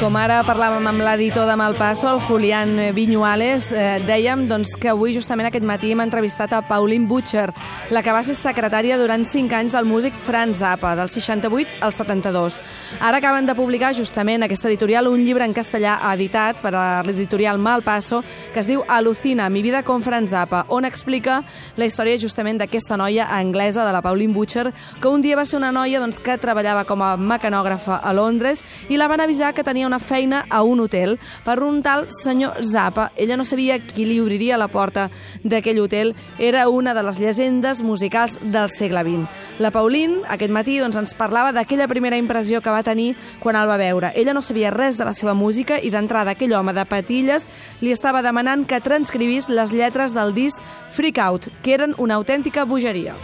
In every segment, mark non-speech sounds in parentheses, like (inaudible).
Com ara parlàvem amb l'editor de Malpasso, el Julián Viñuales, eh, dèiem doncs, que avui, justament aquest matí, hem entrevistat a Pauline Butcher, la que va ser secretària durant 5 anys del músic Franz Zappa, del 68 al 72. Ara acaben de publicar, justament, aquesta editorial, un llibre en castellà editat per a l'editorial Malpasso, que es diu Alucina, mi vida con Franz Zappa, on explica la història justament d'aquesta noia anglesa, de la Pauline Butcher, que un dia va ser una noia doncs, que treballava com a mecanògrafa a Londres i la van avisar que tenia una feina a un hotel per un tal senyor Zappa. Ella no sabia qui li obriria la porta d'aquell hotel. Era una de les llegendes musicals del segle XX. La Pauline, aquest matí, doncs, ens parlava d'aquella primera impressió que va tenir quan el va veure. Ella no sabia res de la seva música i d'entrada aquell home de patilles li estava demanant que transcrivís les lletres del disc Freak Out, que eren una autèntica bogeria.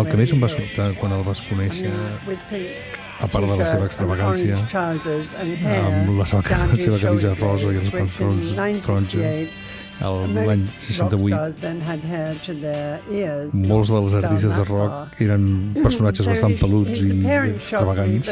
El que més em va sobtar quan el vas conèixer a part de la seva extravagància, amb la seva, (laughs) la seva camisa rosa i els pantalons taronges, l'any 68, molts dels artistes de rock eren personatges (laughs) bastant peluts i extravagants.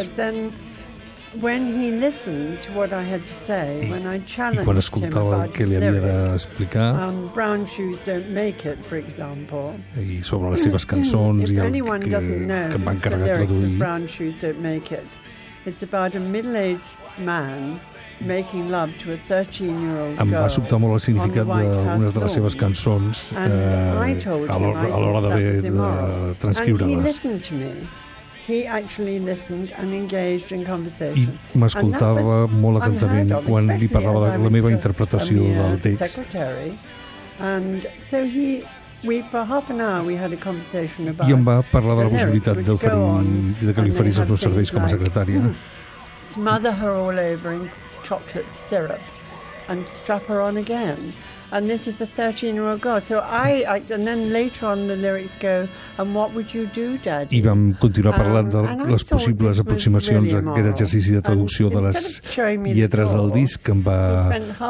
I had to say, I, when I challenged I quan escoltava el que li havia d'explicar, um, Brown Shoes Don't Make It, for example, i sobre les seves cançons i el que, que em van encarregar traduir, Brown Shoes Don't Make It, it's about a middle-aged man making love to a 13-year-old girl. Em va sobtar molt el significat d'algunes de les seves cançons eh, a l'hora d'haver de transcriure-les. He actually listened and engaged in conversation. I m'escoltava molt atentament quan li parlava de la meva interpretació del text. And so he I em va parlar de la possibilitat d'oferir de que li oferís els meus serveis com a secretària. (laughs) Smother her all over in chocolate syrup and strap her on again. And this is the 13 year old girl. So I, I, and then later on the lyrics go, and what would you do, Dad? I vam continuar parlant de um, les possibles aproximacions really a aquest exercici de traducció de les lletres del disc que em va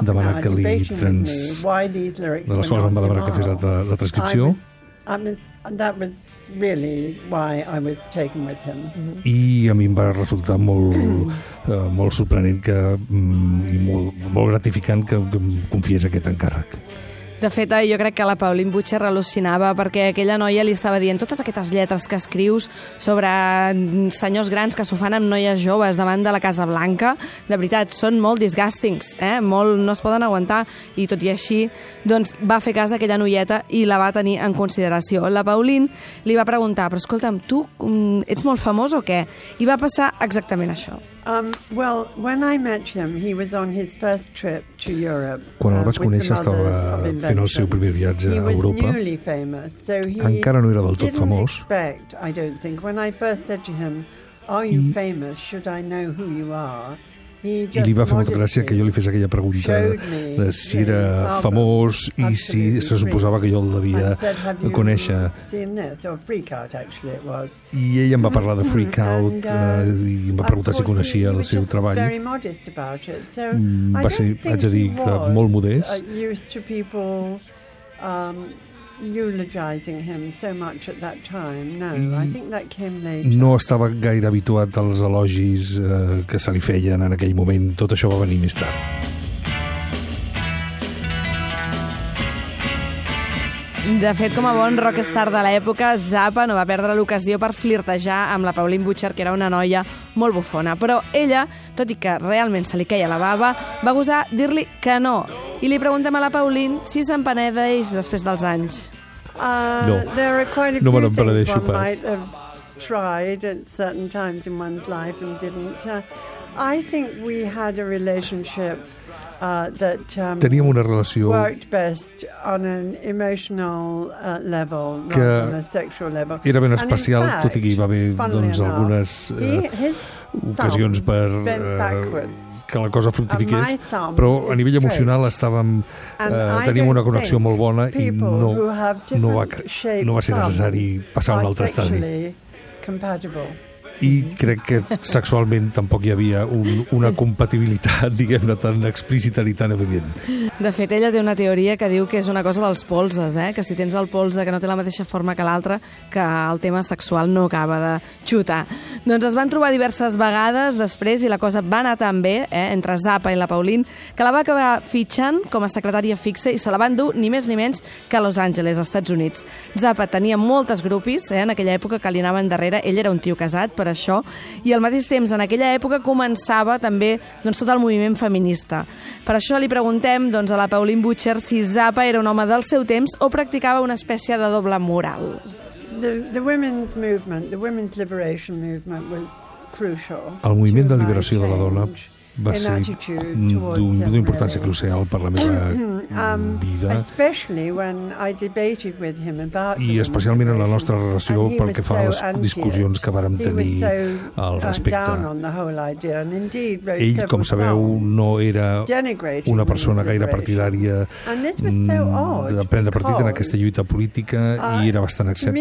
demanar que li trans... de les quals em va demanar que fes la, la transcripció. I was, I was, really why I was taken with him. I a mi em va resultar molt, uh, (clears throat) molt sorprenent que, mm, i molt, molt gratificant que, que em confiés aquest encàrrec. De fet, eh, jo crec que la Pauline Butcher al·lucinava perquè aquella noia li estava dient totes aquestes lletres que escrius sobre mm, senyors grans que s'ho fan amb noies joves davant de la Casa Blanca, de veritat, són molt disgustings, eh? molt, no es poden aguantar, i tot i així, doncs va fer cas aquella noieta i la va tenir en consideració. La Pauline li va preguntar, però escolta'm, tu mm, ets molt famós o què? I va passar exactament això. Um, well, when I met him, he was on his first trip to Europe. Quan el uh, vaig conèixer estava fent el seu primer viatge a Europa. Famous, so Encara no era del tot famós. Expect, I don't think. When I first said to him, "Are you I... famous? Should I know who you are?" I li va fer molta gràcia que jo li fes aquella pregunta de si era famós i si se suposava que jo el devia conèixer. I ell em va parlar de Freak (laughs) Out uh, i em va preguntar si coneixia el seu treball. Mm, va ser, haig de dir, que molt modest. Eulogizing him so much at that time. No, I, I think that came later. No estava gaire habituat als elogis eh, que se li feien en aquell moment. Tot això va venir més tard. De fet, com a bon rockstar de l'època, Zappa no va perdre l'ocasió per flirtejar amb la Pauline Butcher, que era una noia molt bufona. Però ella, tot i que realment se li queia la bava, va gosar dir-li que no. I li preguntem a la Pauline si se'n penedeix després dels anys. Uh, no, there are quite a no me n'empenedeixo pas. Might have tried at certain times in one's life and didn't. Uh, I think we had a relationship uh, that um, teníem una relació worked best on an emotional uh, level, not on a sexual level. era ben especial, fact, tot i que hi va haver doncs, algunes uh, ocasions per uh, que la cosa fructifiqués, però a nivell emocional estàvem, eh, teníem una connexió molt bona i no, no, va, no va ser necessari passar a un altre estadi. i crec que sexualment tampoc hi havia un, una compatibilitat, (laughs) diguem-ne, tan explícita ni tan evident. De fet, ella té una teoria que diu que és una cosa dels polses, eh? que si tens el polze que no té la mateixa forma que l'altre, que el tema sexual no acaba de xutar. Doncs es van trobar diverses vegades després i la cosa va anar tan bé eh, entre Zappa i la Pauline que la va acabar fitxant com a secretària fixa i se la van dur ni més ni menys que a Los Angeles, als Estats Units. Zappa tenia moltes grupis eh, en aquella època que li anaven darrere, ell era un tio casat per això, i al mateix temps en aquella època començava també doncs, tot el moviment feminista. Per això li preguntem doncs, doncs, a la Pauline Butcher si Zappa era un home del seu temps o practicava una espècie de doble moral. The, the women's movement, the women's liberation movement was crucial. El moviment de liberació de la dona va ser d'una importància crucial per la meva (clears throat) um, vida. i especialment en la nostra relació pel que fa a les discussions que vàrem tenir al respecte. Ell, com sabeu, no era una persona gaire partidària mm, de prendre partit en aquesta lluita política i era bastant escèptic.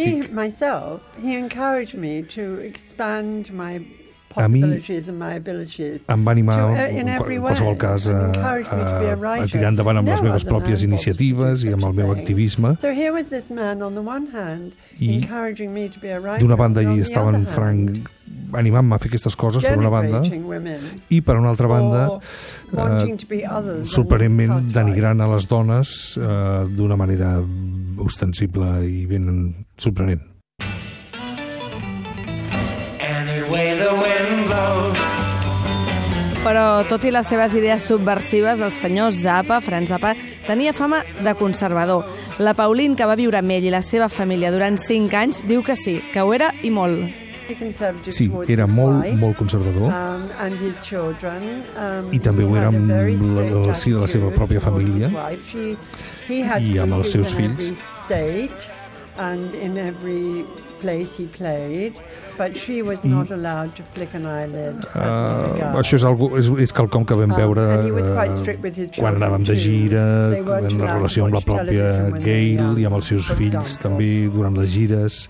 A mi em va animar, uh, en qualsevol cas, a, a, a tirar endavant amb les meves pròpies iniciatives i amb el meu activisme. I d'una banda hi estava en Frank animant-me a fer aquestes coses, per una banda, i per una altra banda, eh, sorprenentment denigrant a les dones eh, d'una manera ostensible i ben sorprenent. Però, tot i les seves idees subversives, el senyor Zappa, Franz Zappa, tenia fama de conservador. La Pauline, que va viure amb ell i la seva família durant 5 anys, diu que sí, que ho era i molt. Sí, era molt, molt conservador i també ho era amb la, si de la seva pròpia família i amb els seus fills and in every place he played, but she was not allowed to flick an eyelid. Uh, això és, algo, és, és quelcom que vam um, veure uh, quan anàvem de gira, en la relació amb la pròpia Gail i amb els seus fills també durant les gires.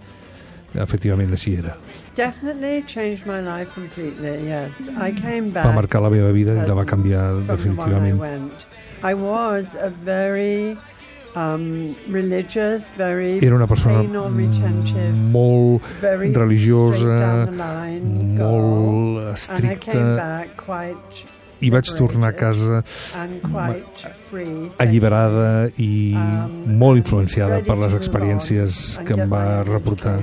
Efectivament, així era. Definitely changed my life completely, yes. I came back va marcar la meva vida i la va canviar definitivament. I was a very Era una persona molt religiosa, molt estricta, i vaig tornar a casa alliberada i um, molt influenciada per les experiències que em va reportar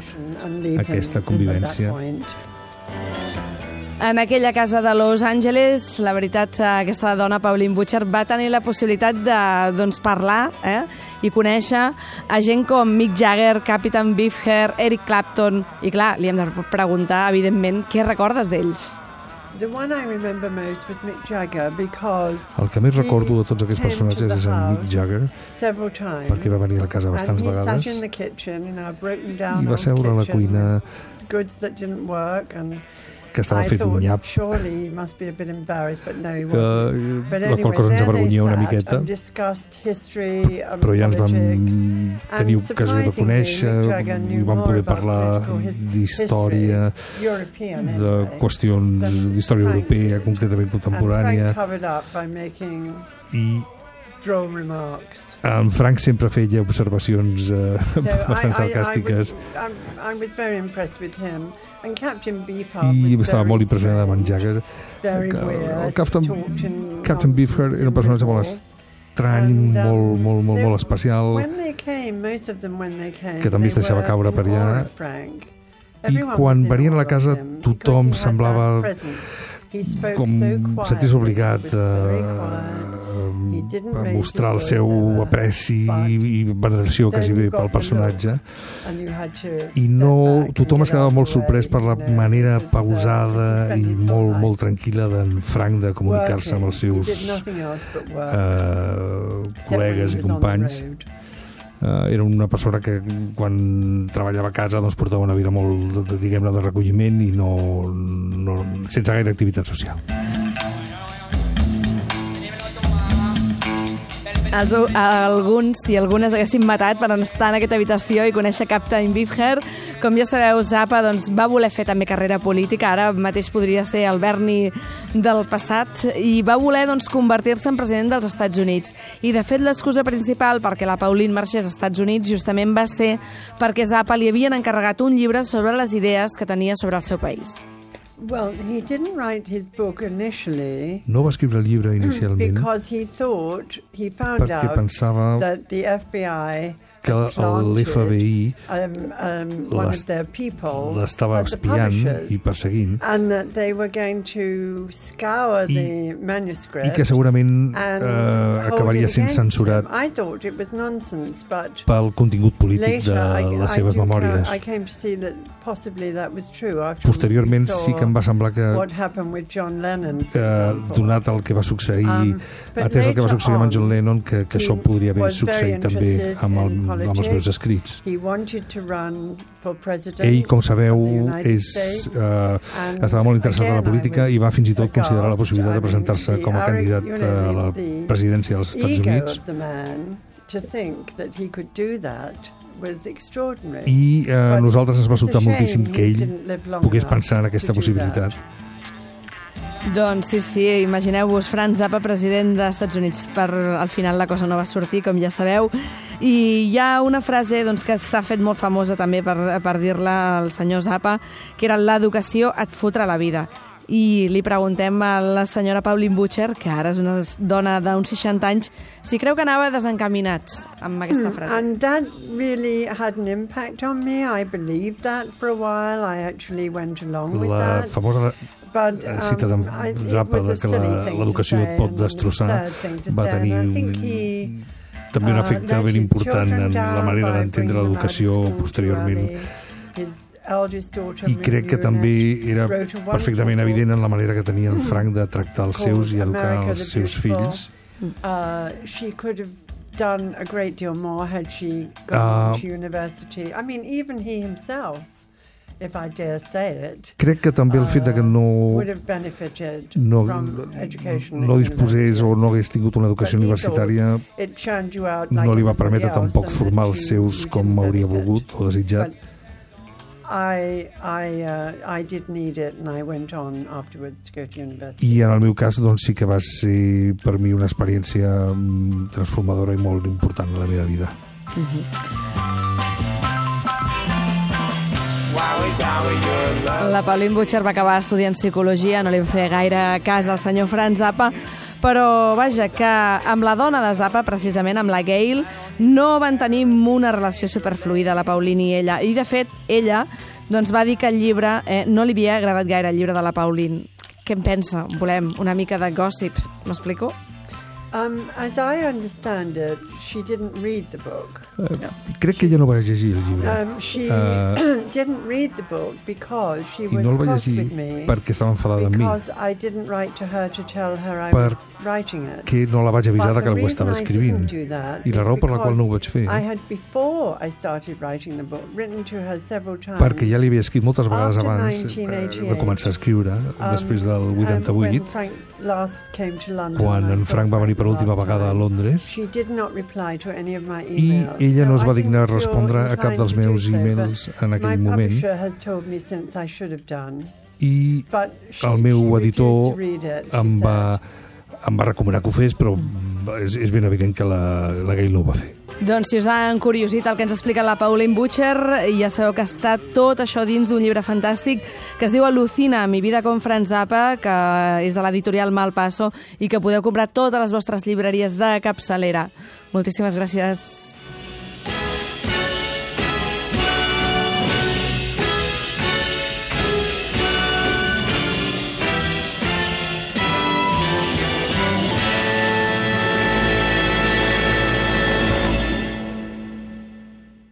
aquesta convivència. En aquella casa de Los Angeles, la veritat, aquesta dona, Pauline Butcher, va tenir la possibilitat de doncs, parlar eh? i conèixer a gent com Mick Jagger, Captain Beefheart, Eric Clapton... I clar, li hem de preguntar, evidentment, què recordes d'ells? The one I remember most was Mick Jagger because el que més recordo de tots aquests personatges és en Mick Jagger perquè va venir a la casa bastants vegades i va seure a la cuina que estava fet un nyap. Uh, la qual cosa ens avergonyia una miqueta. Però ja ens vam tenir ocasió de conèixer i vam poder parlar d'història, de qüestions d'història europea, concretament contemporània. I en Frank sempre feia observacions uh, bastant sarcàstiques. I estava molt impressionada amb en Jagger. El Captain, Captain Beefheart era un personatge molt estrany, um, molt, molt, molt, molt especial, que també es deixava caure per allà. I quan venien a la casa tothom semblava com sentir-se obligat a mostrar el seu apreci i veneració quasi bé pel personatge. i no, tothom es quedava molt sorprès per la manera pausada i molt, molt tranquil·la d'en Frank de comunicar-se amb els seus uh, col·legues i companys. eh, era una persona que quan treballava a casa doncs, portava una vida molt, diguem-ne, de recolliment i no, no, sense gaire activitat social. Els, alguns, si algunes haguessin matat per estar en aquesta habitació i conèixer Captain Beefheart, Com ja sabeu, Zappa doncs, va voler fer també carrera política, ara mateix podria ser el Bernie del passat, i va voler doncs, convertir-se en president dels Estats Units. I, de fet, l'excusa principal perquè la Pauline marxés als Estats Units justament va ser perquè Zappa li havien encarregat un llibre sobre les idees que tenia sobre el seu país. Well, he didn't write his book initially. No va escriure el llibre inicialment because he thought he found out pensava that the FBI que l'FBI um, um, l'estava espiant i perseguint. i, i que segurament eh, acabaria sent censurat pel contingut polític de les seves memòries. Posteriorment sí que em va semblar que eh, donat el que va succeir um, atès el que va succeir amb John Lennon que, que això podria haver succeït també amb el amb els meus escrits. Ell, com sabeu, és, uh, estava molt interessat en la política i va fins i tot considerar la possibilitat de presentar-se com a candidat a la presidència dels Estats Units. I uh, nosaltres ens va sobtar moltíssim que ell pogués pensar en aquesta possibilitat. Doncs sí, sí, imagineu-vos Franz Zappa, president dels Estats Units. Per, al final la cosa no va sortir, com ja sabeu. I hi ha una frase doncs, que s'ha fet molt famosa també per, per dir-la al senyor Zappa, que era l'educació et fotrà la vida i li preguntem a la senyora Pauline Butcher, que ara és una dona d'uns 60 anys, si creu que anava desencaminats amb aquesta hmm, frase. And that really had an impact on me. I believed that for a while. I actually went along with la that. famosa But, um, cita de Zappa de que l'educació et pot destrossar va tenir un, també un uh, efecte ben important en la manera d'entendre l'educació posteriorment i crec que també era perfectament evident en la manera que tenia en Frank de tractar els seus i educar els seus fills. Uh, done a great deal more had she gone uh, to university. I mean, even he himself if I dare say it, crec que també el fet de que no, uh, no, no disposés o no hagués tingut una educació universitària no li va permetre tampoc formar els seus com hauria volgut o desitjat. I, I, uh, I did need it and I went on afterwards to go to university. I en el meu cas doncs sí que va ser per mi una experiència mm, transformadora i molt important en la meva vida. La Pauline Butcher va acabar estudiant psicologia, no li fer gaire cas al senyor Franz Zappa, però vaja, que amb la dona de Zappa, precisament amb la Gail, no van tenir una relació superfluida, la Pauline i ella. I, de fet, ella doncs, va dir que el llibre eh, no li havia agradat gaire, el llibre de la Pauline. Què en pensa? Volem una mica de gossip. M'explico? Um, as I understand it, she didn't read the book. Uh, crec que ella no va llegir el llibre. Um, she uh, (clears throat) didn't read the book because she was no el va llegir perquè estava enfadada amb mi. I didn't write to her to tell her I per was writing it. Que no la vaig avisar que ho estava escrivint. I la raó per la qual no ho vaig fer I had before I started writing the book, written to her several times. Perquè ja li havia escrit moltes vegades abans eh, de començar a escriure, um, després del 88, um, quan en Frank va venir per última vegada a Londres i ella no es va dignar a respondre a cap dels meus e-mails en aquell moment i el meu editor em va, em va recomanar que ho fes però és, és ben evident que la, la Gail no ho va fer. Doncs si us ha encuriosit el que ens explica la Pauline Butcher, ja sabeu que està tot això dins d'un llibre fantàstic que es diu Alucina, mi vida con Franz Zappa, que és de l'editorial Malpasso i que podeu comprar totes les vostres llibreries de capçalera. Moltíssimes gràcies.